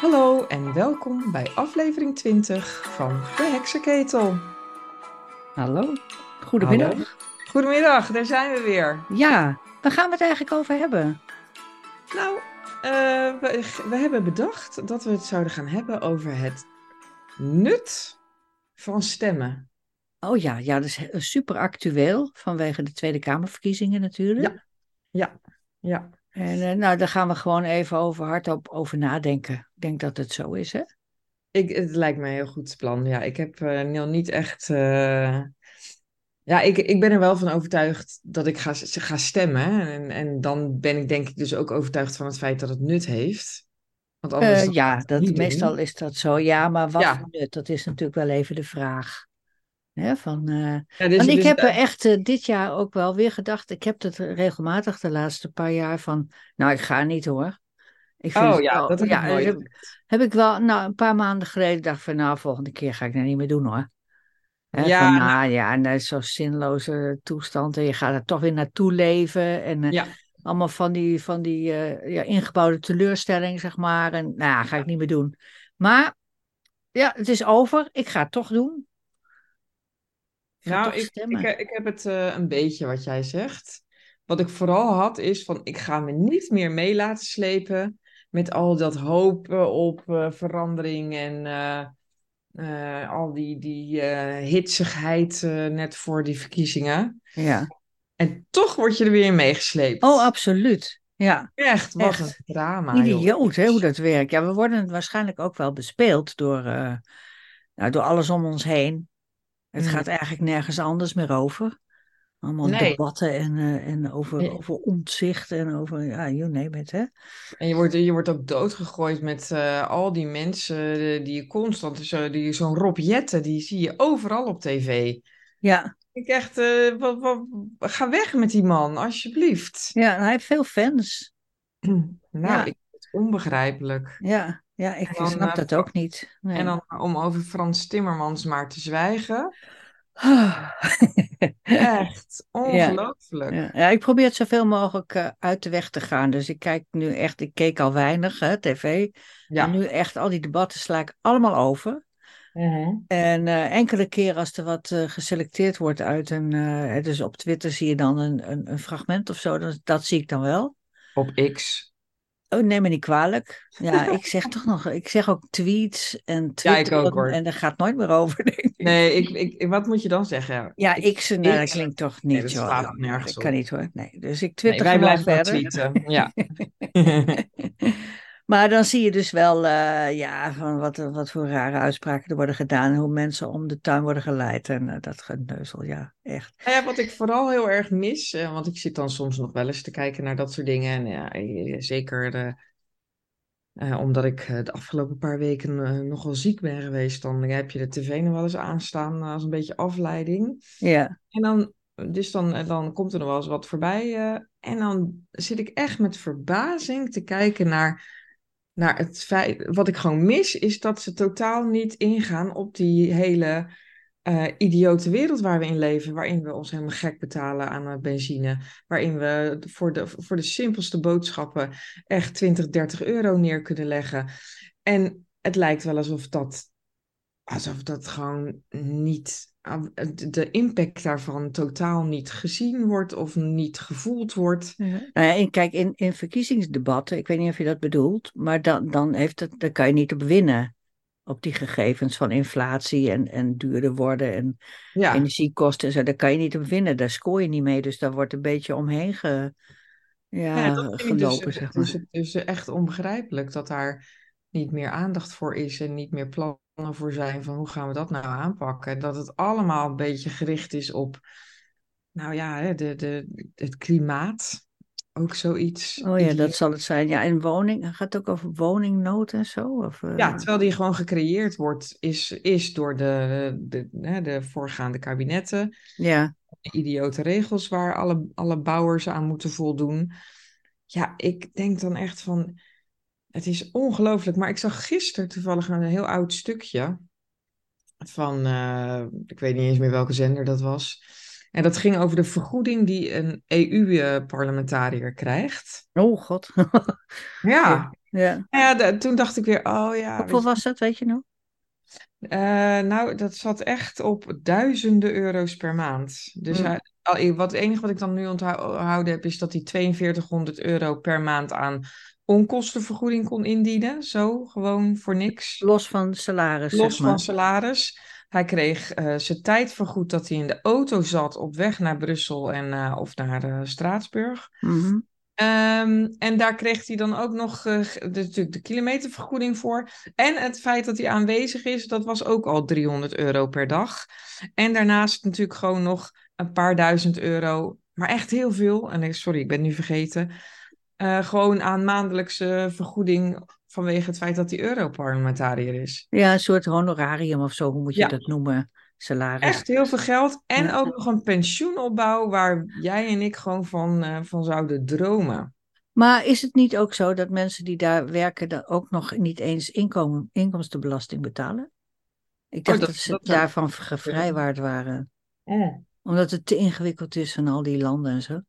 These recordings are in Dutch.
Hallo en welkom bij aflevering 20 van de Heksenketel. Hallo, goedemiddag. Hallo. Goedemiddag, daar zijn we weer. Ja, waar gaan we het eigenlijk over hebben? Nou, eh, we, we hebben bedacht dat we het zouden gaan hebben over het nut van stemmen. Oh ja, ja, dat is super actueel vanwege de Tweede Kamerverkiezingen natuurlijk. Ja. Ja, ja. En eh, nou, daar gaan we gewoon even over hardop over nadenken. Ik denk dat het zo is, hè? Ik, het lijkt me een heel goed plan. Ja, ik heb eh, nog niet echt. eh, Ja, ik, ik ben er wel van overtuigd dat ik ga, ga stemmen. En, en dan ben ik denk ik dus ook overtuigd van het feit dat het nut heeft. Want anders ja, dat, doen. meestal is dat zo. Ja, maar wat Ja. nut? Dat is natuurlijk wel even de vraag. Hè, van, eh, Ja, dus- Want ik dus heb er echt eh, dit jaar ook wel weer gedacht. Ik heb het regelmatig de laatste paar jaar van. Nou, ik ga niet hoor. Ik vind Oh het ja, dat heb ja, heb, heb ik wel. Nou, een paar maanden geleden dacht van. Nou, volgende keer ga ik dat niet meer doen hoor. Hè, Ja, van, nou- nou ja, en dat is zo'n zinloze toestand. En je gaat er toch weer naartoe leven. En eh, Ja. allemaal van die, van die ja, ingebouwde teleurstelling, zeg maar. En nou, ga ik niet meer doen. Maar ja, het is over. Ik ga het toch doen. Nou, ik, ik, stemmen. ik heb het eh, een beetje wat jij zegt. Wat ik vooral had is van ik ga me niet meer mee laten slepen met al dat hopen op eh, verandering en eh, eh, al die, die eh, hitsigheid eh, net voor die verkiezingen. Ja. En toch word je er weer in meegesleept. Oh, absoluut. Ja, Echt, wat echt. een drama. idioot hè, hoe dat werkt. Ja, we worden waarschijnlijk ook wel bespeeld door, eh, nou, door alles om ons heen. Het Mhm. gaat eigenlijk nergens anders meer over. Allemaal Nee. debatten en, eh, en over, over ontzicht en over, ja, you name it, hè. En je wordt, je wordt ook doodgegooid met eh, al die mensen eh, die je constant, zo, die zo'n Rob Jetten, die zie je overal op tv. Ja, Ik echt, wat, wat, ga weg met die man, alsjeblieft. ja, hij heeft veel fans. Nou, Ja. ik vind het onbegrijpelijk. Ja, ja ik dan, snap eh, dat ook niet. Nee. En dan om over Frans Timmermans maar te zwijgen. Echt ongelooflijk. Ja, ja, ik probeer het zoveel mogelijk eh, uit de weg te gaan. Dus ik kijk nu echt, ik keek al weinig, hè, tv. Ja. En nu echt al die debatten sla ik allemaal over. Mhm. En eh, enkele keer als er wat geselecteerd wordt uit een, dus op Twitter zie je dan een, een, een fragment of zo, dat, dat zie ik dan wel. Op X. Oh, neem me niet kwalijk. Ja, ik zeg toch nog, ik zeg ook tweets en Ja, ik Twitter ook, hoor. en daar gaat nooit meer over, denk ik. Nee, ik, ik, wat moet je dan zeggen? Ja, Ik- ik, nou, dat klinkt toch Nee, niet, dat joh. slaat Dat- nergens dat op. kan niet hoor. Nee, dus ik Nee, twitter wij gewoon blijven verder. tweeten. Ja. Maar dan zie je dus wel, eh, ja, van wat, wat voor rare uitspraken er worden gedaan. Hoe mensen om de tuin worden geleid. En eh, dat geneuzel, ja, echt. Nou ja, wat ik vooral heel erg mis, eh, want ik zit dan soms nog wel eens te kijken naar dat soort dingen. En ja, zeker omdat ik de afgelopen paar weken nogal ziek ben geweest, dan heb je de tv nog wel eens aanstaan als een beetje afleiding. Ja, En dan, dus dan, dan komt er nog wel eens wat voorbij. en dan zit ik echt met verbazing te kijken naar, naar het. Wat ik gewoon mis, is dat ze totaal niet ingaan op die hele eh, idiote wereld waar we in leven. Waarin we ons helemaal gek betalen aan eh, benzine. Waarin we voor de, voor de simpelste boodschappen echt 20, 30 euro neer kunnen leggen. En het lijkt wel alsof dat alsof dat gewoon niet, de impact daarvan totaal niet gezien wordt of niet gevoeld wordt. Nou ja, en kijk, in, in verkiezingsdebatten, ik weet niet of je dat bedoelt, maar dan, dan, heeft het, dan kan je niet op winnen. Op die gegevens van inflatie en, en duurder worden en Ja, energiekosten en zo, daar kan je niet op winnen. Daar scoor je niet mee, dus daar wordt een beetje omheen ge, ja, dus, gelopen, zeg maar. dus, dus echt onbegrijpelijk dat daar niet meer aandacht voor is en niet meer plannen voor zijn van hoe gaan we dat nou aanpakken. En dat het allemaal een beetje gericht is op, nou ja, de, de, het klimaat. Ook zoiets. Oh ja, dat zal het zijn. Ja, en woning, gaat het ook over woningnood en zo? Of, eh, Ja, terwijl die gewoon gecreëerd wordt, is, is door de, de, hè, de voorgaande kabinetten. ja. de idiote regels waar alle, alle bouwers aan moeten voldoen. Ja, ik denk dan echt van, het is ongelooflijk. Maar ik zag gisteren toevallig een heel oud stukje van, eh, ik weet niet eens meer welke zender dat was. En dat ging over de vergoeding die een EU-parlementariër krijgt. Oh god. Ja, Ja. Nou ja, de- toen dacht ik weer, oh ja. Hoeveel was dat, weet je nog? eh, nou, dat zat echt op duizenden euro's per maand. Dus Hm. hij- wat, het enige wat ik dan nu onthouden heb, is dat hij 4200 euro per maand aan onkostenvergoeding kon indienen. Zo, gewoon voor niks. Los van salaris, Los zeg maar. van salaris. Hij kreeg eh, zijn tijd vergoed dat hij in de auto zat op weg naar Brussel en, eh, of naar eh, Straatsburg. Mhm. Ehm, en daar kreeg hij dan ook nog de, natuurlijk de kilometervergoeding voor. En het feit dat hij aanwezig is, dat was ook al 300 euro per dag. En daarnaast natuurlijk gewoon nog een paar duizend euro, maar echt heel veel. En ik- sorry, ik ben nu vergeten. eh, gewoon aan maandelijkse vergoeding vanwege het feit dat hij Europarlementariër is. Ja, een soort honorarium of zo, hoe moet je Ja. dat noemen? Salaris. Echt heel veel geld. En Ja. ook nog een pensioenopbouw waar jij en ik gewoon van, eh, van zouden dromen. Maar is het niet ook zo dat mensen die daar werken dan ook nog niet eens inkomen, inkomstenbelasting betalen? Ik dacht Oh, dat- dat, ze dat daarvan gevrijwaard waren. Mm. Omdat het te ingewikkeld is van al die landen en zo.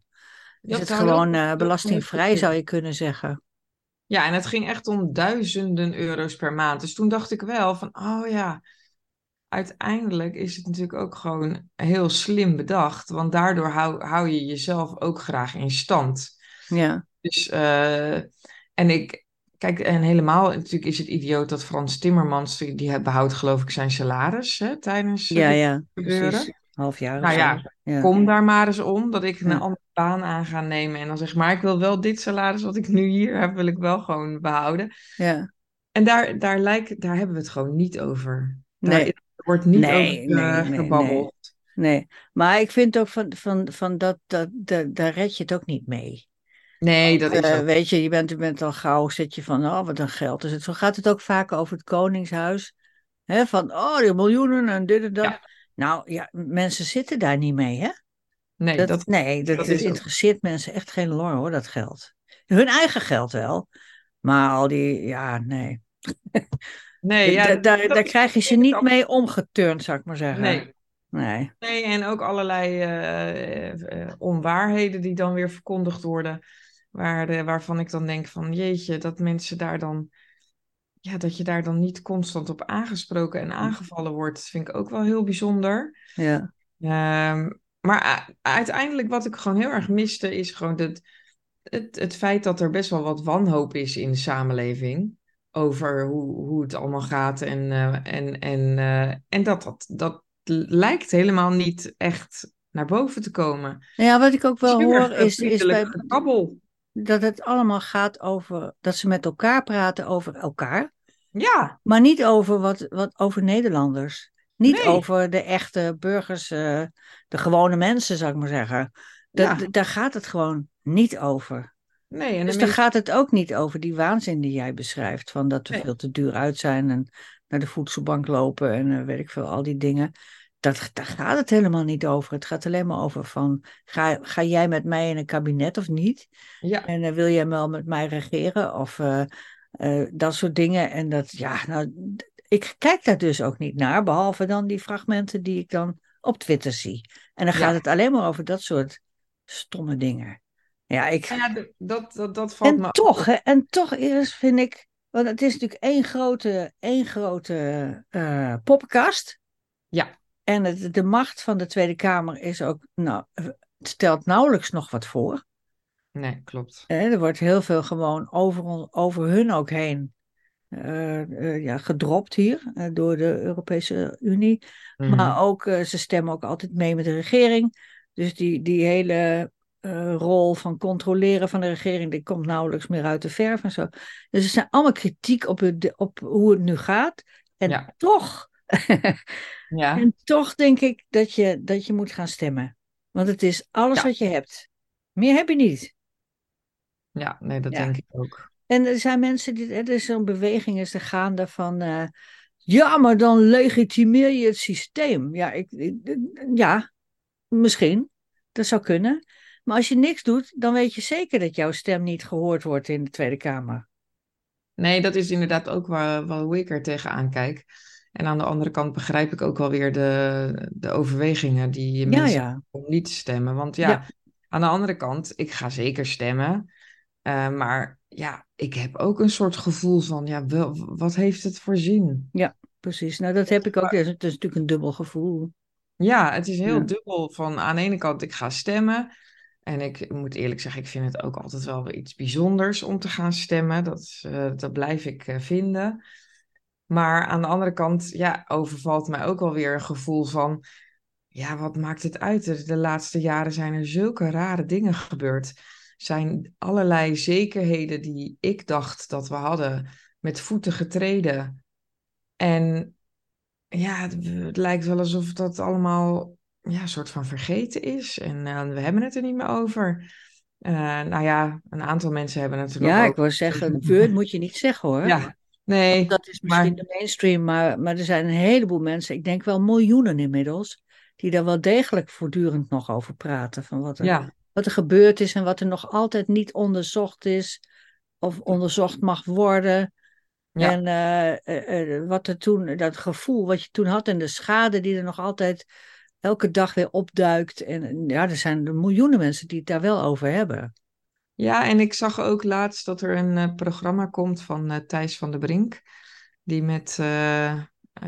Is het gewoon eh, belastingvrij, zou je kunnen zeggen. Ja, en het ging echt om duizenden euro's per maand. Dus toen dacht ik wel van, oh ja, uiteindelijk is het natuurlijk ook gewoon heel slim bedacht. Want daardoor hou, hou je jezelf ook graag in stand. Ja, Dus, eh, en ik, kijk, en helemaal natuurlijk is het idioot dat Frans Timmermans, die, die behoudt geloof ik zijn salaris hè, tijdens eh, ja, ja. gebeuren. Precies. Half jaar Nou zo. ja, ja. Kom daar maar eens om, dat ik een Ja. andere baan aan ga nemen. En dan zeg maar, ik wil wel dit salaris wat ik nu hier heb, wil ik wel gewoon behouden. ja. En daar, daar, lijkt, daar hebben we het gewoon niet over. Daar Nee. is- er wordt niet Nee, over eh, nee, nee, gebabbeld. Nee, maar ik vind ook van, van, van dat, dat, dat, daar red je het ook niet mee. Nee, dat is Eh, weet je, je bent, je bent al gauw, zit je van, oh, wat een geld. Dus het, zo gaat het ook vaak over het Koningshuis. Hè, van, oh, die miljoenen en dit en dat. Ja. Nou ja, mensen zitten daar niet mee, hè? Nee, Dat, dat, nee, dat, is ook- interesseert mensen echt geen lor, hoor, dat geld. Hun eigen geld wel. Maar al die, ja, nee. nee, ja, Da- daar, daar krijg je ze niet mee omgeturnd, zou ik maar zeggen. Nee, Nee. nee, en ook allerlei eh, eh, eh, onwaarheden die dan weer verkondigd worden. Waar, de- waarvan ik dan denk van, jeetje, dat mensen daar dan... Ja, dat je daar dan niet constant op aangesproken en aangevallen wordt, vind ik ook wel heel bijzonder. Ja. Ehm, maar uiteindelijk wat ik gewoon heel erg miste, is gewoon het, het, het feit dat er best wel wat wanhoop is in de samenleving. Over hoe, hoe het allemaal gaat. En, eh, en, en, eh, en dat, dat dat lijkt helemaal niet echt naar boven te komen. ja, wat ik ook wel hoor is, is bij. Dat het allemaal gaat over dat ze met elkaar praten over elkaar, Ja, maar niet over wat, wat over Nederlanders. Niet Nee. over de echte burgers, eh, de gewone mensen, zou ik maar zeggen. Da- Ja. Daar gaat het gewoon niet over. nee. En Dus daar gaat het ook niet over die waanzin die jij beschrijft. Van dat we Nee. veel te duur uit zijn en naar de voedselbank lopen en eh, weet ik veel, al die dingen. Dat, daar gaat het helemaal niet over. Het gaat alleen maar over van, ga, ga jij met mij in een kabinet of niet? ja, En eh, wil jij wel met mij regeren? Of eh, eh, dat soort dingen. En dat, ja, nou, ik kijk daar dus ook niet naar. Behalve dan die fragmenten die ik dan op Twitter zie. En dan Ja. gaat het alleen maar over dat soort stomme dingen. Ja, ik... Nou ja, dat, dat, dat valt me En ook toch, hè, en toch is, vind ik, want het is natuurlijk één grote, één grote poppenkast. Ja. En het, de macht van de Tweede Kamer is ook, nou, stelt nauwelijks nog wat voor. Nee, klopt. Er wordt heel veel gewoon over, over hun ook heen eh, ja, gedropt hier eh, door de Europese Unie. Mhm. Maar ook, ze stemmen ook altijd mee met de regering. Dus die, die hele rol van controleren van de regering, die komt nauwelijks meer uit de verf en zo. Dus er zijn allemaal kritiek op, het, op hoe het nu gaat. En Ja. toch, Ja, en toch denk ik dat je, dat je moet gaan stemmen. Want het is alles Ja. wat je hebt. Meer heb je niet. ja, nee, dat Ja. denk ik ook. En er zijn mensen die, er is zo'n beweging is er gaande van, eh, ja, maar dan legitimeer je het systeem. Ja, ik, ik- ja, misschien. Dat zou kunnen. Maar als je niks doet, dan weet je zeker dat jouw stem niet gehoord wordt in de Tweede Kamer. Nee, dat is inderdaad ook waar, waar ik er tegenaan kijk. En aan de andere kant begrijp ik ook wel weer de, de overwegingen die Ja, mensen ja. om niet te stemmen. Want ja, Ja. aan de andere kant, ik ga zeker stemmen. Eh, maar ja, ik heb ook een soort gevoel van, ja, wel, wat heeft het voor zin? Precies, nou dat heb ik ook. Het is, het is natuurlijk een dubbel gevoel. Ja, het is heel Ja. dubbel van aan de ene kant, ik ga stemmen. En ik moet eerlijk zeggen, ik vind het ook altijd wel iets bijzonders om te gaan stemmen. Dat, eh, dat blijf ik eh, vinden. Maar aan de andere kant, ja, overvalt mij ook wel weer een gevoel van, ja, wat maakt het uit? De laatste jaren zijn er zulke rare dingen gebeurd. Zijn allerlei zekerheden die ik dacht dat we hadden, met voeten getreden. En ja, het, het lijkt wel alsof dat allemaal ja, een soort van vergeten is. En eh, we hebben het er niet meer over. Eh, nou ja, een aantal mensen hebben het nog Ja, ik over. wil zeggen, word moet je niet zeggen hoor. Ja, nee, Dat is misschien maar de mainstream, maar, maar er zijn een heleboel mensen, ik denk wel miljoenen inmiddels, die daar wel degelijk voortdurend nog over praten. Van wat er, ja, wat er gebeurd is en wat er nog altijd niet onderzocht is of onderzocht mag worden. Ja. En eh, eh, eh, wat er toen, dat gevoel wat je toen had en de schade die er nog altijd elke dag weer opduikt. En ja, er zijn miljoenen mensen die het daar wel over hebben. Ja, en ik zag ook laatst dat er een eh, programma komt van eh, Thijs van der Brink. Die, met, eh,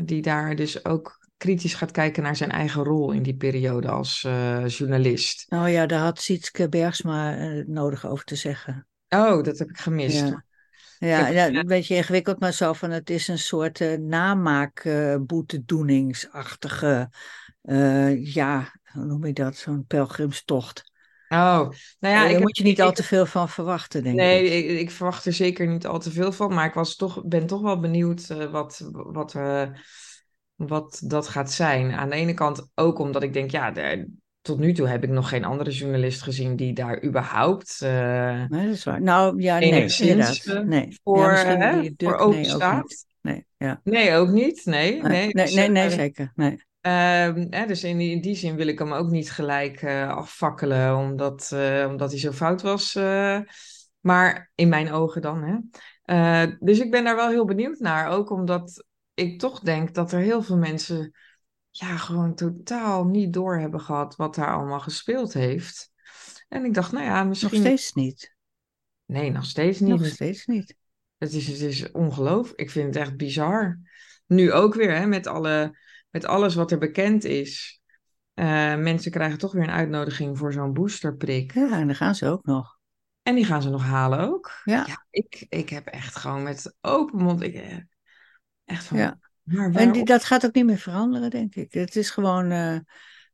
die daar dus ook kritisch gaat kijken naar zijn eigen rol in die periode als journalist. Nou ja, daar had Sietske Bergsma nodig over te zeggen. Oh, dat heb ik gemist. Ja. Ja, een beetje ingewikkeld, maar zo van het is een soort eh namaak eh, boetedoeningsachtige, eh, ja, hoe noem je dat, zo'n pelgrimstocht. Oh, nou ja, Daar moet je niet ik- al te veel van verwachten, denk Nee, ik. ik, ik verwacht er zeker niet al te veel van, maar ik was toch, ben toch wel benieuwd eh, wat, wat, eh, wat dat gaat zijn. Aan de ene kant ook omdat ik denk, ja, tot nu toe heb ik nog geen andere journalist gezien die daar überhaupt eh, Nee, dat is waar. Nou, ja, nee, inderdaad. Nee. voor, ja, hè, voor open nee, ook staat. niet. Nee, ja. Nee, ook niet. Nee, Nee, nee. nee, Dus, nee, nee, zeker. Nee. Ehm, hè, dus in die, in die zin wil ik hem ook niet gelijk eh, afvakkelen, omdat, eh, omdat hij zo fout was. eh. maar in mijn ogen dan. Hè. Dus ik ben daar wel heel benieuwd naar. Ook omdat ik toch denk dat er heel veel mensen ja, gewoon totaal niet door hebben gehad wat daar allemaal gespeeld heeft. En ik dacht, nou ja, Nog misschien. steeds niet. Nee, nog steeds niet. Nog steeds niet. Het is, het is ongelooflijk. Ik vind het echt bizar. Nu ook weer, hè, met, alle, met alles wat er bekend is. Eh, mensen krijgen toch weer een uitnodiging voor zo'n boosterprik. Ja, en dan gaan ze ook nog. En die gaan ze nog halen ook. Ja. Ja, ik, ik heb echt gewoon met open mond. Ik, eh, echt van. Ja. Maar En die, dat gaat ook niet meer veranderen, denk ik. Het is gewoon eh,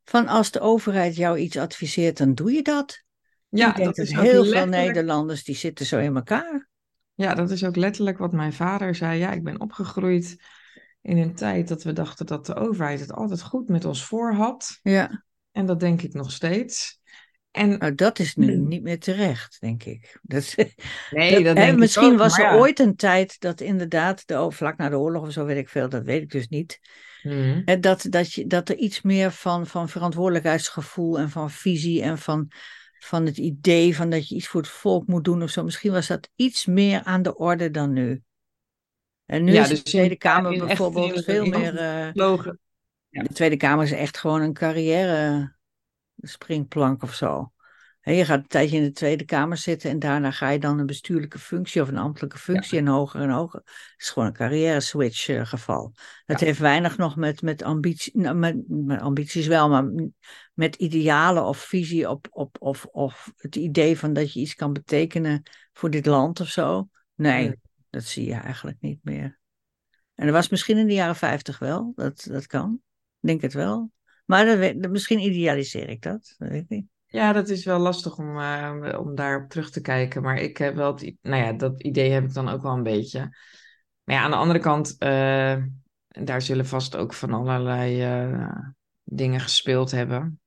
van als de overheid jou iets adviseert, dan doe je dat. ja, ik denk dat dat is heel veel letterlijk- Nederlanders die zitten zo in elkaar. Ja, dat is ook letterlijk wat mijn vader zei. Ja, ik ben opgegroeid in een tijd dat we dachten dat de overheid het altijd goed met ons voor had. Ja, En dat denk ik nog steeds. En nou, dat is nu niet meer terecht, denk ik. Dat, nee, dat- dat hè, denk ik misschien ook, was er ja. ooit een tijd dat inderdaad, de, vlak na de oorlog of zo weet ik veel, dat weet ik dus niet. Mhm. Hè, dat, dat, je, dat er iets meer van, van verantwoordelijkheidsgevoel en van visie en van, van het idee van dat je iets voor het volk moet doen of zo. Misschien was dat iets meer aan de orde dan nu. En nu Ja, is dus de Tweede in- Kamer echt bijvoorbeeld veel meer. Vlogen. Ja. de Tweede Kamer is echt gewoon een carrière springplank of zo. Je gaat een tijdje in de Tweede Kamer zitten en daarna ga je dan een bestuurlijke functie of een ambtelijke functie en hoger en hoger. Het is gewoon een carrière switch eh, geval. Dat Ja. heeft weinig nog met, met, ambitie, nou, met, met ambities wel, maar met idealen of visie op, op, of, of het idee van dat je iets kan betekenen voor dit land of zo. Nee. Dat zie je eigenlijk niet meer. En dat was misschien in de jaren 50 wel, dat, dat kan. Ik denk het wel. Maar dat misschien idealiseer ik dat, dat weet ik niet. Ja, dat is wel lastig om, eh, om daarop terug te kijken. Maar ik heb wel het, nou ja, dat idee heb ik dan ook wel een beetje. Maar ja, aan de andere kant, eh, daar zullen vast ook van allerlei eh, dingen gespeeld hebben.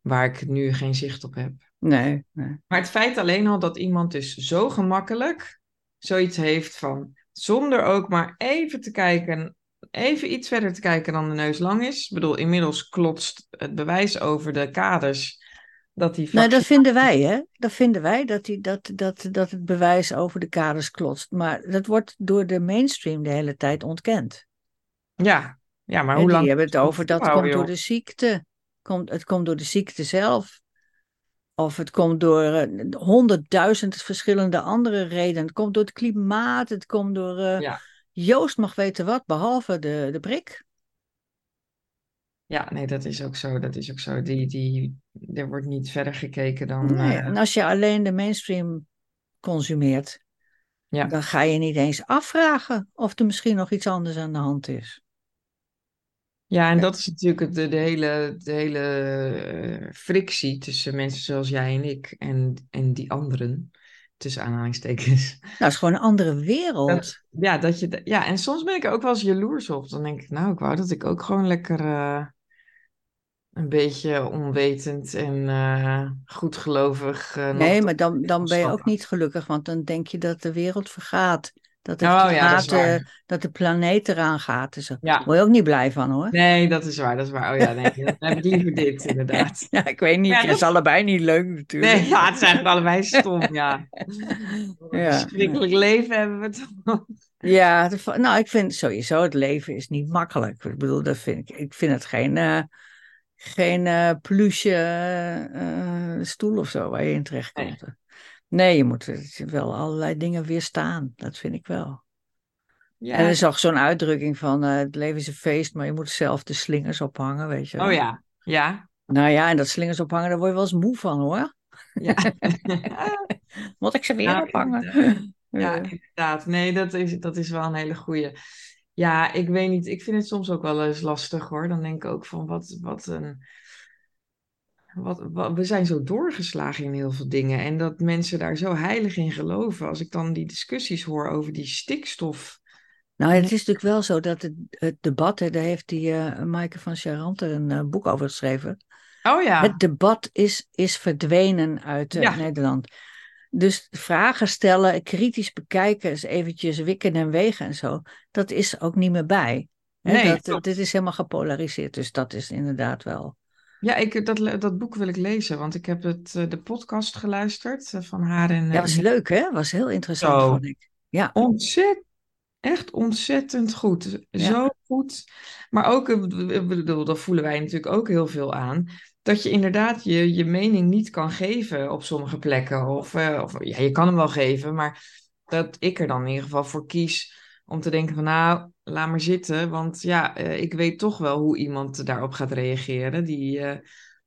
Waar ik nu geen zicht op heb. Nee, nee. Maar het feit alleen al dat iemand dus zo gemakkelijk zoiets heeft van zonder ook maar even te kijken, even iets verder te kijken dan de neus lang is. Ik bedoel, inmiddels klotst het bewijs over de kaders dat die Nou, dat vinden wij, hè? Dat vinden wij, dat, die, dat, dat, dat het bewijs over de kaders klotst. Maar dat wordt door de mainstream de hele tijd ontkend. Ja, ja, maar hoe die lang hebben het over dat volhouden, komt door de ziekte. Komt, het komt door de ziekte zelf. Of het komt door eh, honderdduizend verschillende andere redenen. Het komt door het klimaat, het komt door... eh, Ja. Joost mag weten wat, behalve de, de prik. Ja, nee, dat is ook zo. Dat is ook zo. Die, die, er wordt niet verder gekeken dan. Nee, eh, en als je alleen de mainstream consumeert, Ja. dan ga je niet eens afvragen of er misschien nog iets anders aan de hand is. Ja, en dat is natuurlijk het- de, de hele, de hele eh, frictie tussen mensen zoals jij en ik en, en die anderen, tussen aanhalingstekens. Nou, het is gewoon een andere wereld. Dat, ja, dat je, ja, en soms ben ik er ook wel eens jaloers op. Dan denk ik, nou, ik wou dat ik ook gewoon lekker eh, een beetje onwetend en eh goedgelovig. nog Nee, maar dan, dan ben je ook niet gelukkig, want dan denk je dat de wereld vergaat. Dat, het Oh ja, dat eh, dat de planeet eraan gaat. Dus daar Ja, word je ook niet blij van hoor. nee, dat is waar, dat is waar. Oh ja, nee, dan heb ik liever dit, inderdaad. Ja, ik weet niet. Ja, Het is allebei niet leuk natuurlijk. Nee, ja, het is eigenlijk allebei stom, ja. Ja. verschrikkelijk leven hebben we toch. Ja, nou, ik vind sowieso het leven is niet makkelijk. Ik bedoel, dat vind ik, ik vind het geen, eh geen eh pluche stoel of zo waar je in terecht komt. Nee, je moet wel allerlei dingen weerstaan. Dat vind ik wel. Ja. En er is ook zo'n uitdrukking van eh, het leven is een feest, maar je moet zelf de slingers ophangen, weet je. Oh ja, ja. Nou ja, en dat slingers ophangen, daar word je wel eens moe van hoor. Ja. Moet ik ze weer Ja, ophangen? Ja, inderdaad. Nee, dat is, dat is wel een hele goeie. Ja, ik weet niet. Ik vind het soms ook wel eens lastig hoor. Dan denk ik ook van wat, wat een. Wat, wat- we zijn zo doorgeslagen in heel veel dingen. En dat mensen daar zo heilig in geloven. Als ik dan die discussies hoor over die stikstof. Nou, het is natuurlijk wel zo dat het, het debat, hè, daar heeft die eh Maaike van Charante een eh, boek over geschreven. Oh ja. Het debat is, is verdwenen uit eh, Ja. Nederland. Dus vragen stellen, kritisch bekijken, eens eventjes wikken en wegen en zo, dat is ook niet meer bij. Hè, Nee, dat, dit is helemaal gepolariseerd, dus dat is inderdaad wel. Ja, ik, dat, dat boek wil ik lezen. Want ik heb het, eh, de podcast geluisterd eh, van haar en. Ja, eh, was leuk hè? Was heel interessant, Zo. vond ik. Ja, Ontzettend, echt ontzettend goed. Ja. Zo goed. Maar ook, eh, ik bedoel, dat voelen wij natuurlijk ook heel veel aan. Dat je inderdaad je, je mening niet kan geven op sommige plekken. Of, eh, of ja, je kan hem wel geven, maar dat ik er dan in ieder geval voor kies om te denken van nou, laat maar zitten. Want ja, eh, ik weet toch wel hoe iemand daarop gaat reageren. Die, eh,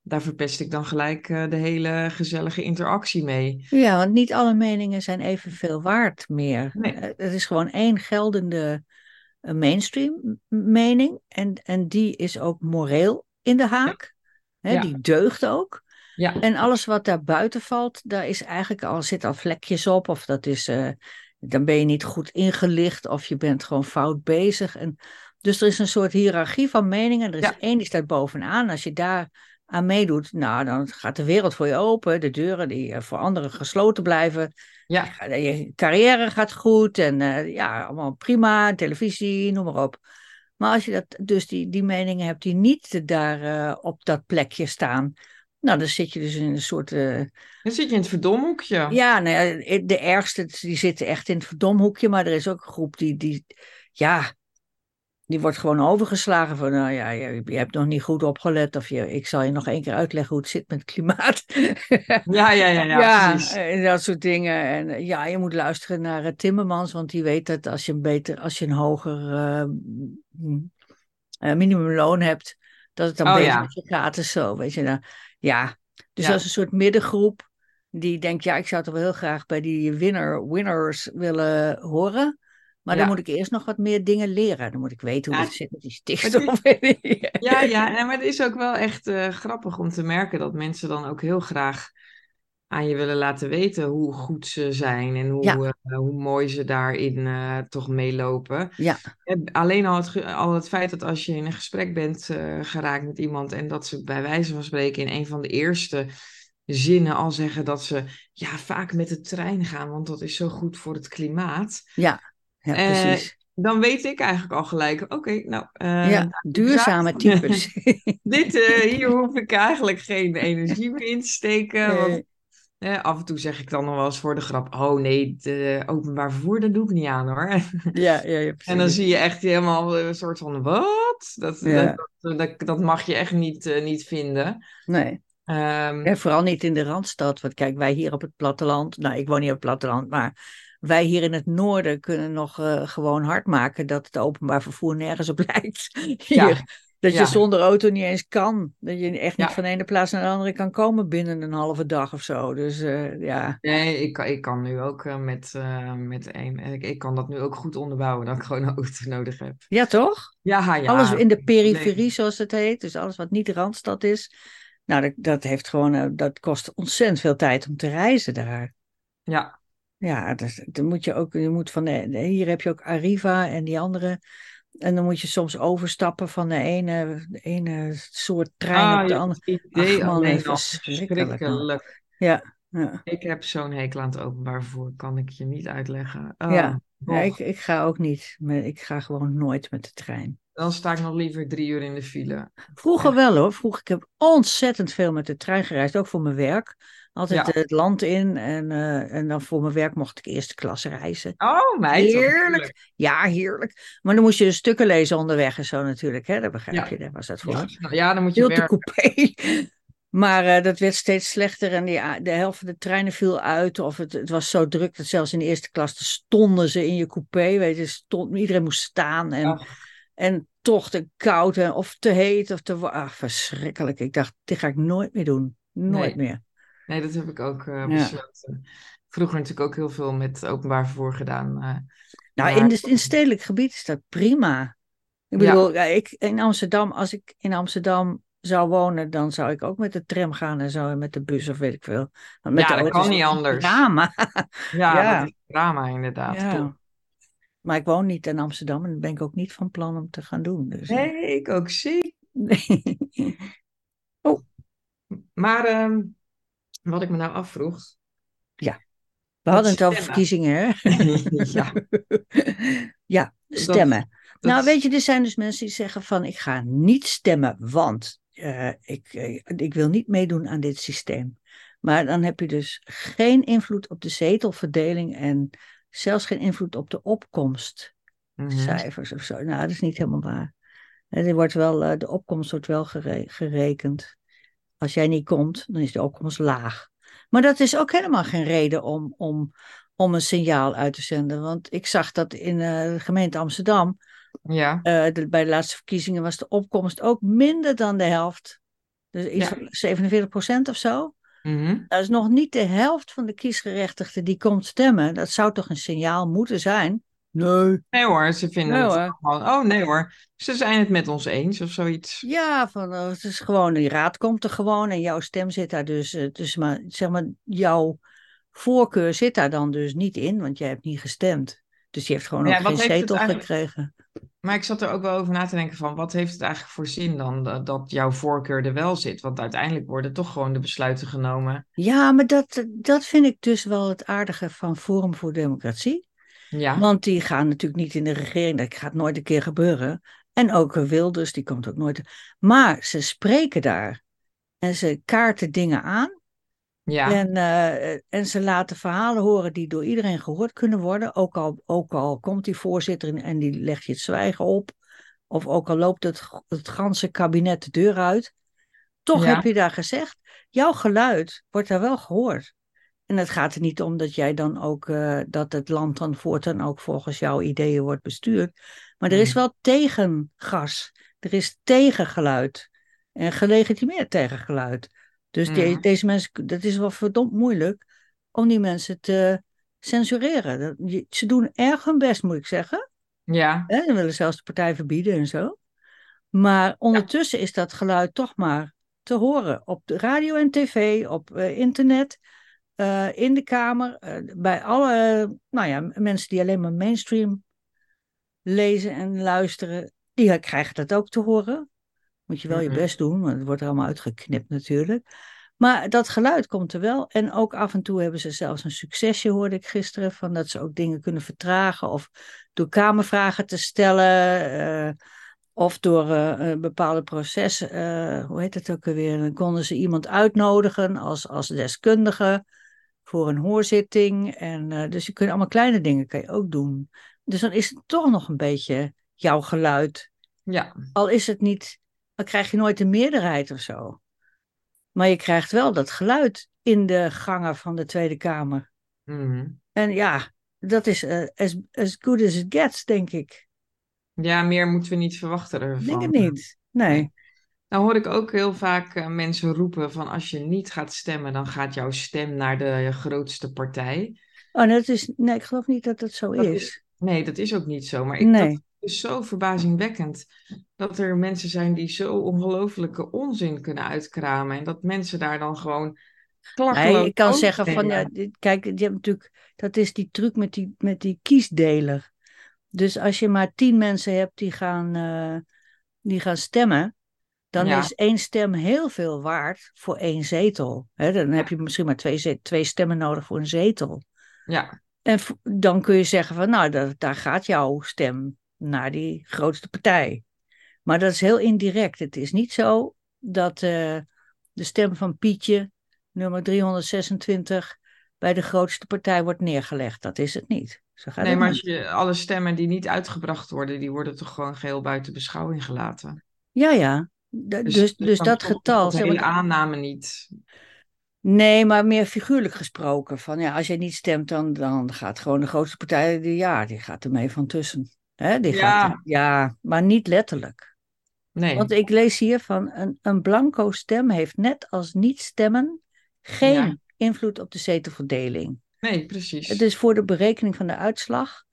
daar verpest ik dan gelijk eh, de hele gezellige interactie mee. ja, want niet alle meningen zijn evenveel waard meer. Nee. Het is gewoon één geldende mainstream mening en, en die is ook moreel in de haak. Hè, Ja. Die deugt ook. Ja, En alles wat daar buiten valt, daar is eigenlijk al, zit al vlekjes op. Of dat is, dan ben je niet goed ingelicht of je bent gewoon fout bezig. En, dus er is een soort hiërarchie van meningen. Er is Ja. één die staat bovenaan. Als je daar aan meedoet, nou, dan gaat de wereld voor je open. De deuren die eh, voor anderen gesloten blijven. ja, Je carrière gaat goed en eh, ja, allemaal prima. Televisie, noem maar op. Maar als je dat, dus die, die meningen hebt die niet daar eh, op dat plekje staan. Nou, dan zit je dus in een soort. eh, dan zit je in het verdomhoekje. ja, nou ja, de ergste, die zitten echt in het verdomhoekje. Maar er is ook een groep die, die ja, die wordt gewoon overgeslagen van, nou ja, je, je hebt nog niet goed opgelet. Of je, ik zal je nog één keer uitleggen hoe het zit met het klimaat. Ja, ja, ja, ja, precies. en dat soort dingen. En eh, ja, je moet luisteren naar eh, Timmermans, want die weet dat als je een beter, als je een hoger eh, eh, minimumloon hebt, dat het dan Oh, beter ja. met je gaat en zo, weet je. Nou, ja, dus Ja. is een soort middengroep die denkt, ja, ik zou toch wel heel graag bij die winner, winners willen horen. Maar dan moet ik eerst nog wat meer dingen leren. Dan moet ik weten hoe het zit met die stikstof. Ja, ja, maar het is ook wel echt eh, grappig om te merken dat mensen dan ook heel graag aan je willen laten weten hoe goed ze zijn en hoe, Ja. eh, hoe mooi ze daarin eh, toch meelopen. Ja. En Alleen al het, al het feit dat als je in een gesprek bent eh, geraakt met iemand en dat ze bij wijze van spreken in een van de eerste zinnen al zeggen dat ze ja, vaak met de trein gaan, want dat is zo goed voor het klimaat. Ja, ja Eh, precies. Dan weet ik eigenlijk al gelijk, oké, nou, eh, ja, duurzame types. dit, eh, hier hoef ik eigenlijk geen energie meer in te steken. Want. Eh, af en toe zeg ik dan nog wel eens voor de grap: Oh nee, de openbaar vervoer, dat doe ik niet aan hoor. Ja, ja, ja, precies. en dan zie je echt helemaal een soort van: Wat? Dat, Ja. dat, dat, dat mag je echt niet, eh, niet vinden. Nee. Ehm, En vooral niet in de Randstad. Want kijk, wij hier op het platteland, nou ik woon niet op het platteland, maar wij hier in het noorden kunnen nog eh, gewoon hard maken dat het openbaar vervoer nergens op lijkt. Hier. Ja, Dat je zonder auto niet eens kan. Dat je echt niet Ja. van de ene plaats naar de andere kan komen binnen een halve dag of zo. Dus eh, ja. Nee, ik, kan- ik kan nu ook eh, met, eh, met één. Ik, ik kan dat nu ook goed onderbouwen dat ik gewoon een auto nodig heb. Ja, toch? Ja, ja. alles in de periferie, nee. zoals het heet. Dus alles wat niet Randstad is. Nou, dat, dat heeft gewoon, dat kost ontzettend veel tijd om te reizen daar. Ja, Ja, dus, dan moet je ook, je moet van de- hier heb je ook Arriva en die andere. En dan moet je soms overstappen van de ene, de ene soort trein Ah, op de andere. idee Ach, man, alleen al verschrikkelijk, verschrikkelijk. Ja, ja. Ik heb zo'n hekel aan het openbaar vervoer, kan ik je niet uitleggen. Oh, Ja. ik, ik ga ook niet. Ik ga gewoon nooit met de trein. Dan sta ik nog liever drie uur in de file. Vroeger wel hoor. Vroeger, ik heb ontzettend veel met de trein gereisd, ook voor mijn werk. Altijd Ja. het land in en, eh, en dan voor mijn werk mocht ik eerste klas reizen. Oh, meid. Heerlijk. Ja, heerlijk. Maar dan moest je dus stukken lezen onderweg en zo natuurlijk. Hè? Dat begrijp Ja. je, daar was dat voor. Ja, ja, dan moet je coupé. Maar eh, dat werd steeds slechter en die, de helft van de treinen viel uit. Of het, het was zo druk dat zelfs in de eerste klas stonden ze in je coupé. Weet je, stond, iedereen moest staan. En, en toch te koud en, of te heet of te Ach, verschrikkelijk. Ik dacht, dit ga ik nooit meer doen. Nooit Nee. meer. Nee, dat heb ik ook eh, Ja. besloten. Vroeger natuurlijk ook heel veel met openbaar vervoer gedaan. eh. Nou, in, de, in stedelijk gebied is dat prima. Ik Ja. bedoel, ja, ik, in Amsterdam, als ik in Amsterdam zou wonen, dan zou ik ook met de tram gaan en zo, en met de bus of weet ik veel. Want met Ja, de dat kan niet het anders. Drama. ja, Ja. dat is drama inderdaad. Ja. Maar ik woon niet in Amsterdam en dat ben ik ook niet van plan om te gaan doen. Dus, eh, Nee, ik ook zie. nee. Maar ehm, wat ik me nou afvroeg. We hadden het over verkiezingen, hè? ja, ja, stemmen. dat- Nou, weet je, er zijn dus mensen die zeggen van ik ga niet stemmen, want eh, ik, eh, ik wil niet meedoen aan dit systeem. Maar dan heb je dus geen invloed op de zetelverdeling en zelfs geen invloed op de opkomstcijfers Mhm. of zo. Nou, dat is niet helemaal waar. Er wordt wel, eh, de opkomst wordt wel gere- gerekend. Als jij niet komt, dan is de opkomst laag. Maar dat is ook helemaal geen reden om, om, om een signaal uit te zenden. Want ik zag dat in eh, de gemeente Amsterdam Ja, eh, de- bij de laatste verkiezingen was de opkomst ook minder dan de helft. Dus iets Ja. van 47 procent of zo. mhm. Dat is nog niet de helft van de kiesgerechtigden die komt stemmen. Dat zou toch een signaal moeten zijn? Nee. nee hoor, ze vinden Nee het gewoon. Oh nee hoor, ze zijn het met ons eens of zoiets. Ja, van, eh, het is gewoon, die raad komt er gewoon en jouw stem zit daar dus, eh, dus maar, zeg maar, jouw voorkeur zit daar dan dus niet in, want jij hebt niet gestemd. Dus je heeft gewoon Ja, ook geen zetel eigenlijk- gekregen. Maar ik zat er ook wel over na te denken van, wat heeft het eigenlijk voor zin dan dat, dat jouw voorkeur er wel zit? Want uiteindelijk worden toch gewoon de besluiten genomen. Ja, maar dat, dat vind ik dus wel het aardige van Forum voor Democratie. Ja, Want die gaan natuurlijk niet in de regering. Dat gaat nooit een keer gebeuren. En ook Wilders, die komt ook nooit. Maar ze spreken daar. En ze kaarten dingen aan. ja, En, eh, en ze laten verhalen horen die door iedereen gehoord kunnen worden. Ook al, ook al komt die voorzitter en- en die legt je het zwijgen op. Of ook al loopt het, het ganse kabinet de deur uit. Toch Ja. heb je daar gezegd, jouw geluid wordt daar wel gehoord. En het gaat er niet om dat jij dan ook, eh, dat het land dan voortaan ook volgens jouw ideeën wordt bestuurd. Maar er is Mhm. wel tegengas. Er is tegengeluid. En gelegitimeerd tegengeluid. Dus die- Mhm. deze mensen, dat is wel verdomd moeilijk om die mensen te censureren. Ze doen erg hun best, moet ik zeggen. ja, Ze willen zelfs de partij verbieden en zo. Maar ondertussen is dat geluid toch maar te horen op de radio en tv, op eh, internet, eh, in de kamer, eh, bij alle nou ja, mensen die alleen maar mainstream lezen en luisteren. Die krijgen dat ook te horen. Moet je wel je Mhm. best doen, want het wordt er allemaal uitgeknipt natuurlijk. Maar dat geluid komt er wel. En ook af en toe hebben ze zelfs een succesje, hoorde ik gisteren, van dat ze ook dingen kunnen vertragen of door kamervragen te stellen. eh, of door een bepaalde proces, hoe heet het ook alweer? Dan konden ze iemand uitnodigen als, als deskundige voor een hoorzitting. En, eh, dus je kunt allemaal kleine dingen kan je ook doen. Dus dan is het toch nog een beetje jouw geluid. ja. Al is het niet, dan krijg je nooit een meerderheid of zo. Maar je krijgt wel dat geluid in de gangen van de Tweede Kamer. Mhm. En ja, dat is eh, as, as good as it gets, denk ik. Ja, meer moeten we niet verwachten Ik ervan. denk het niet. Nee. Nou hoor ik ook heel vaak eh, mensen roepen van als je niet gaat stemmen, dan gaat jouw stem naar de grootste partij. Oh, dat is, nee, ik geloof niet dat dat zo Dat is. is- Nee, dat is ook niet zo. Maar ik, Nee. dat is zo verbazingwekkend dat er mensen zijn die zo ongelofelijke onzin kunnen uitkramen. En dat mensen daar dan gewoon klakkeloos Nee, ik kan zeggen van, ja, kijk, je hebt natuurlijk, dat is die truc met die, met die kiesdeler. Dus als je maar tien mensen hebt die gaan, eh, die gaan stemmen, dan Ja. is één stem heel veel waard voor één zetel. Dan heb je misschien maar twee, twee stemmen nodig voor een zetel. Ja, En dan kun je zeggen van, nou, daar, daar gaat jouw stem naar die grootste partij. Maar dat is heel indirect. Het is niet zo dat eh, de stem van Pietje, nummer 326, bij de grootste partij wordt neergelegd. Dat is het niet. Zo gaat nee, maar als je alle stemmen die niet uitgebracht worden, die worden toch gewoon geheel buiten beschouwing gelaten. Ja, ja. Dus, dus, dan dat getal. Zeg hele aanname niet. Nee, maar meer figuurlijk gesproken. Van ja, als je niet stemt, dan, dan gaat gewoon de grootste partij, die, ja, die gaat er mee van tussen. Hè, die Ja. Gaat, ja, maar niet letterlijk. Nee. Want ik lees hier van een, een blanco stem heeft net als niet stemmen geen Ja. invloed op de zetelverdeling. Nee, precies. Het is voor de berekening van de uitslag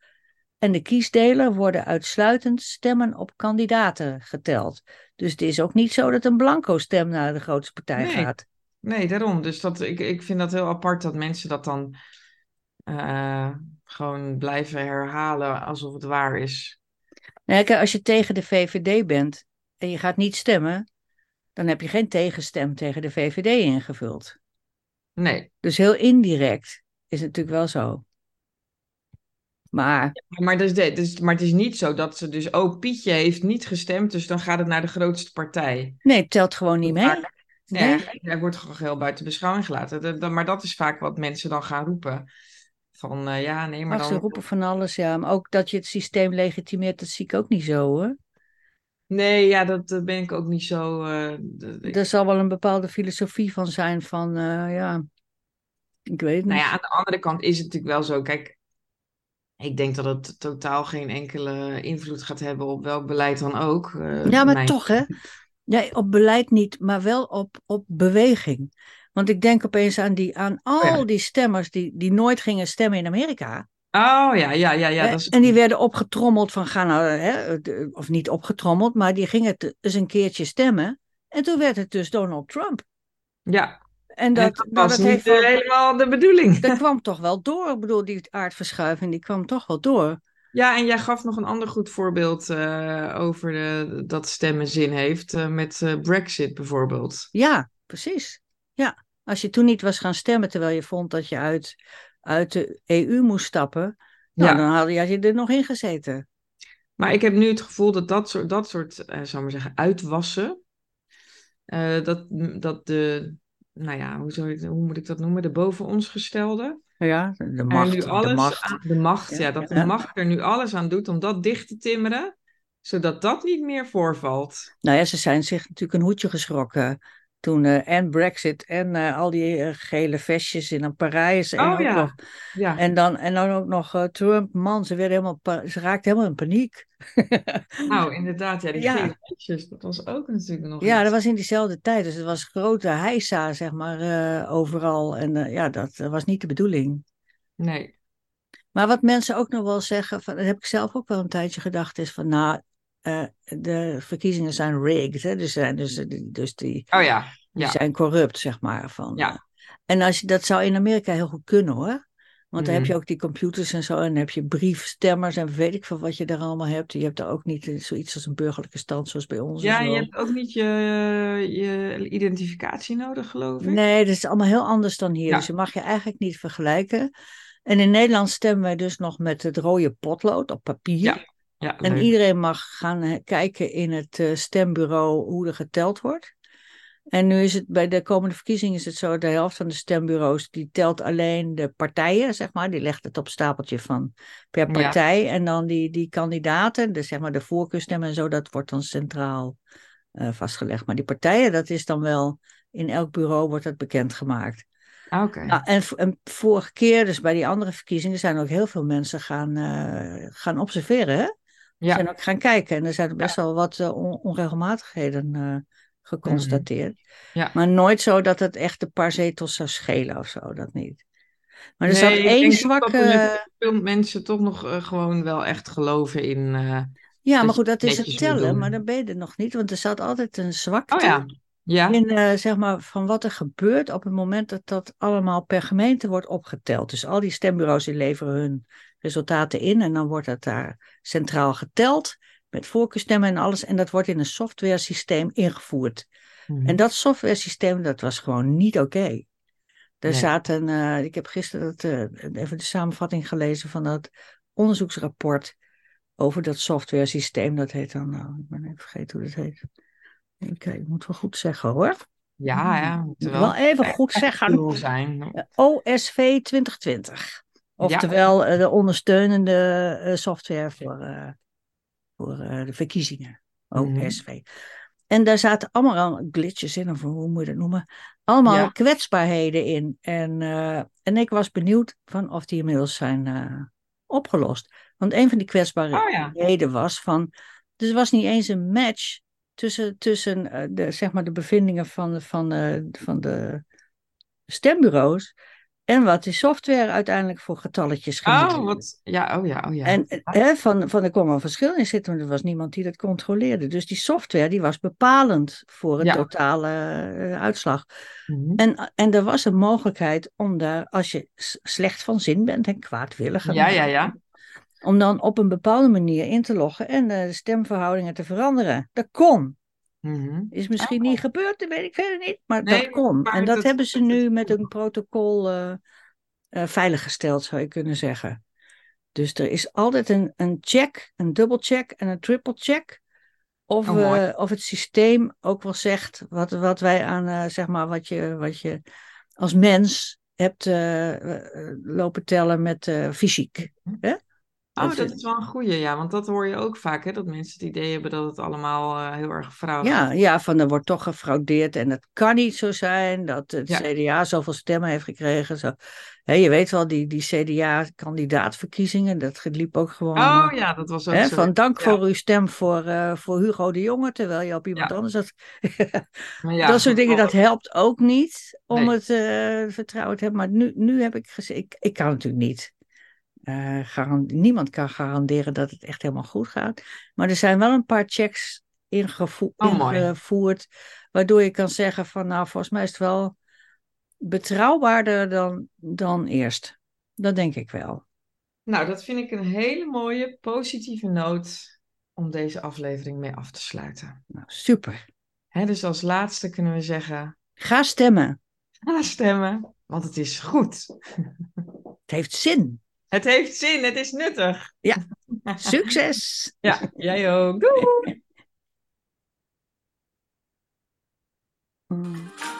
en de kiesdeler worden uitsluitend stemmen op kandidaten geteld. Dus het is ook niet zo dat een blanco stem naar de grootste partij Nee. gaat. Nee, daarom. Dus dat, ik, ik vind dat heel apart dat mensen dat dan eh, gewoon blijven herhalen alsof het waar is. Nou, kijk, als je tegen de VVD bent en je gaat niet stemmen, dan heb je geen tegenstem tegen de VVD ingevuld. Nee. Dus heel indirect is het natuurlijk wel zo. Maar Maar, dus, de- dus, maar het is niet zo dat ze dus, oh, Pietje heeft niet gestemd, dus dan gaat het naar de grootste partij. nee, het telt gewoon niet mee. Nee, Nee. hij wordt gewoon geheel buiten beschouwing gelaten. Maar dat is vaak wat mensen dan gaan roepen. Van eh, ja, nee, maar Ach, ze dan. roepen van alles, ja. Maar ook dat je het systeem legitimeert, dat zie ik ook niet zo, hoor. Nee, ja, dat eh, ben ik ook niet zo. ik- Er zal wel een bepaalde filosofie van zijn van, ja, ik weet het Nou niet. ja, aan de andere kant is het natuurlijk wel zo. Kijk, ik denk dat het totaal geen enkele invloed gaat hebben op welk beleid dan ook. eh, Ja, maar mijn- toch, hè? Nee, op beleid niet, maar wel op, op beweging. Want ik denk opeens aan, die, aan al ja. die stemmers die, die nooit gingen stemmen in Amerika. Oh ja, ja, ja, ja. Dat is... En die werden opgetrommeld van gaan nou, hè, de- of niet opgetrommeld, maar die gingen eens een keertje stemmen. En toen werd het dus Donald Trump. Ja, En dat, dat, nou, was dat, heeft niet eh, helemaal de bedoeling. dat kwam toch wel door. Ik bedoel, die aardverschuiving, die kwam toch wel door. Ja, en jij gaf nog een ander goed voorbeeld eh, over de, dat stemmen zin heeft. eh, met eh, Brexit bijvoorbeeld. Ja, precies. Ja, als je toen niet was gaan stemmen terwijl je vond dat je uit, uit de EU moest stappen, nou, Ja. dan had je, er nog in gezeten. Maar ik heb nu het gevoel dat dat soort, dat soort zou maar zeggen, uitwassen. dat, dat de, nou ja, hoe, zou ik, hoe moet ik dat noemen? De boven ons gestelde. Ja, de macht. nu alles de macht. aan- de macht, ja, Ja, dat de macht er nu alles aan doet om dat dicht te timmeren, zodat dat niet meer voorvalt. Nou ja, ze zijn zich natuurlijk een hoedje geschrokken. Toen eh, en Brexit en eh, al die eh, gele vestjes in Parijs. En, Oh ook ja. nog, Ja, en, dan, en dan ook nog Trump, man, ze, werden helemaal, ze raakten helemaal in paniek. nou inderdaad, ja, die Ja. gele meisjes, dat was ook natuurlijk nog Ja, iets. dat was in diezelfde tijd. Dus het was grote heisa, zeg maar, overal. En ja, dat was niet de bedoeling. Nee, Maar wat mensen ook nog wel zeggen, van, dat heb ik zelf ook wel een tijdje gedacht, is van nou, eh, de verkiezingen zijn rigged. Hè? Dus, zijn, dus, dus die, oh ja, die zijn corrupt, zeg maar. Van, Ja. eh, en als je, dat zou in Amerika heel goed kunnen hoor. Want dan heb je Mhm. ook die computers en zo. En dan heb je briefstemmers en weet ik veel wat je daar allemaal hebt. Je hebt daar ook niet eh, zoiets als een burgerlijke stand zoals bij ons. ja, je hebt ook niet je, je identificatie nodig, geloof ik. Nee, dat is allemaal heel anders dan hier. Ja. Dus je mag je eigenlijk niet vergelijken. En in Nederland stemmen wij dus nog met het rode potlood op papier. Ja, Ja, En iedereen mag gaan kijken in het eh, stembureau hoe er geteld wordt. En nu is het bij de komende verkiezingen is het zo, de helft van de stembureaus die telt alleen de partijen, zeg maar. Die legt het op stapeltje van per Ja. partij. En dan die, die kandidaten, dus zeg maar de voorkeurstemmen en zo, dat wordt dan centraal eh, vastgelegd. Maar die partijen, dat is dan wel In elk bureau wordt dat bekendgemaakt. Oké. Nou, en, en vorige keer, dus bij die andere verkiezingen, zijn ook heel veel mensen gaan, eh, gaan observeren. Hè? Ja. Zijn ook gaan kijken. En er zijn best wel wat eh, on- onregelmatigheden eh, geconstateerd. Ja. Maar nooit zo dat het echt een paar zetels zou schelen of zo, dat niet. Maar er Nee, zat één zwakke... veel mensen toch nog eh, gewoon wel echt geloven in. Ja, maar goed, dat is het tellen, maar dan ben je er nog niet. Want er zat altijd een zwakte Oh ja. Ja. in, eh, zeg maar, van wat er gebeurt op het moment dat dat allemaal per gemeente wordt opgeteld. Dus al die stembureaus die leveren hun resultaten in en dan wordt dat daar centraal geteld met voorkeurstemmen en alles. En dat wordt in een software systeem ingevoerd. Mhm. En dat software systeem, dat was gewoon niet oké. Er Nee. zaten, eh, ik heb gisteren dat, eh, even de samenvatting gelezen van dat onderzoeksrapport over dat software systeem. Dat heet dan, nou, ik ben even vergeten hoe dat heet. Ik, eh, ik moet wel goed zeggen hoor. Ja, ja. Ik Moet er wel even goed zeggen. zijn. OSV 2020. Oftewel eh, de ondersteunende eh, software voor, voor de verkiezingen. Mhm. OSV. En daar zaten allemaal al glitches in, of hoe moet je dat noemen? Allemaal Ja. kwetsbaarheden in. En, en ik was benieuwd van of die inmiddels zijn opgelost. Want een van die kwetsbaarheden Oh ja. was van. Dus er was niet eens een match tussen, tussen eh, de, zeg maar de bevindingen van, de- van, de, van de stembureaus. En wat die software uiteindelijk voor getalletjes Oh, genereerde. wat. Ja, oh ja, oh ja. En hè, van, van er kwam een verschil in zitten, maar er was niemand die dat controleerde. Dus die software die was bepalend voor een Ja. totale eh, uitslag. Mhm. En, en er was een mogelijkheid om daar, als je slecht van zin bent en kwaadwillig, Ja, ja, ja. Om dan op een bepaalde manier in te loggen en eh, de stemverhoudingen te veranderen. Dat kon. Mhm. Is misschien niet gebeurd, dat weet ik verder niet, maar Nee, dat kon. maar En dat, dat- hebben ze nu met een protocol eh, eh, veiliggesteld, zou je kunnen zeggen. Dus er is altijd een, een check, een double check en een triple check. Of, Oh, eh, of het systeem ook wel zegt wat, wat wij aan, eh, zeg maar, wat je, wat je als mens hebt lopen tellen met eh, fysiek. Hè? Oh, Dat dat is- is wel een goeie, ja. Want dat hoor je ook vaak, hè. Dat mensen het idee hebben dat het allemaal eh, heel erg fraude Ja, ja, van er wordt toch gefraudeerd en het kan niet zo zijn dat het Ja. CDA zoveel stemmen heeft gekregen. Zo. Je weet wel, die, die CDA-kandidaatverkiezingen, dat liep ook gewoon. Oh eh, ja, dat was ook hè, zo. van dank ja. voor uw stem voor, eh, voor Hugo de Jonge, terwijl je op iemand Ja. anders had. Dat soort dingen, dat helpt ook niet om Nee. het eh, vertrouwen te hebben. Maar nu, nu heb ik gezegd, ik, ik kan natuurlijk niet. Garan- niemand kan garanderen dat het echt helemaal goed gaat. Maar er zijn wel een paar checks ingevo- Oh, ingevoerd. Waardoor je kan zeggen van nou, volgens mij is het wel betrouwbaarder dan, dan eerst. Dat denk ik wel. Nou, dat vind ik een hele mooie, positieve noot om deze aflevering mee af te sluiten. Nou, super. Hè, dus als laatste kunnen we zeggen, Ga stemmen. ga stemmen, want het is goed. Het heeft zin. Het heeft zin, het is nuttig. Succes! Ja, jij ook. Doei!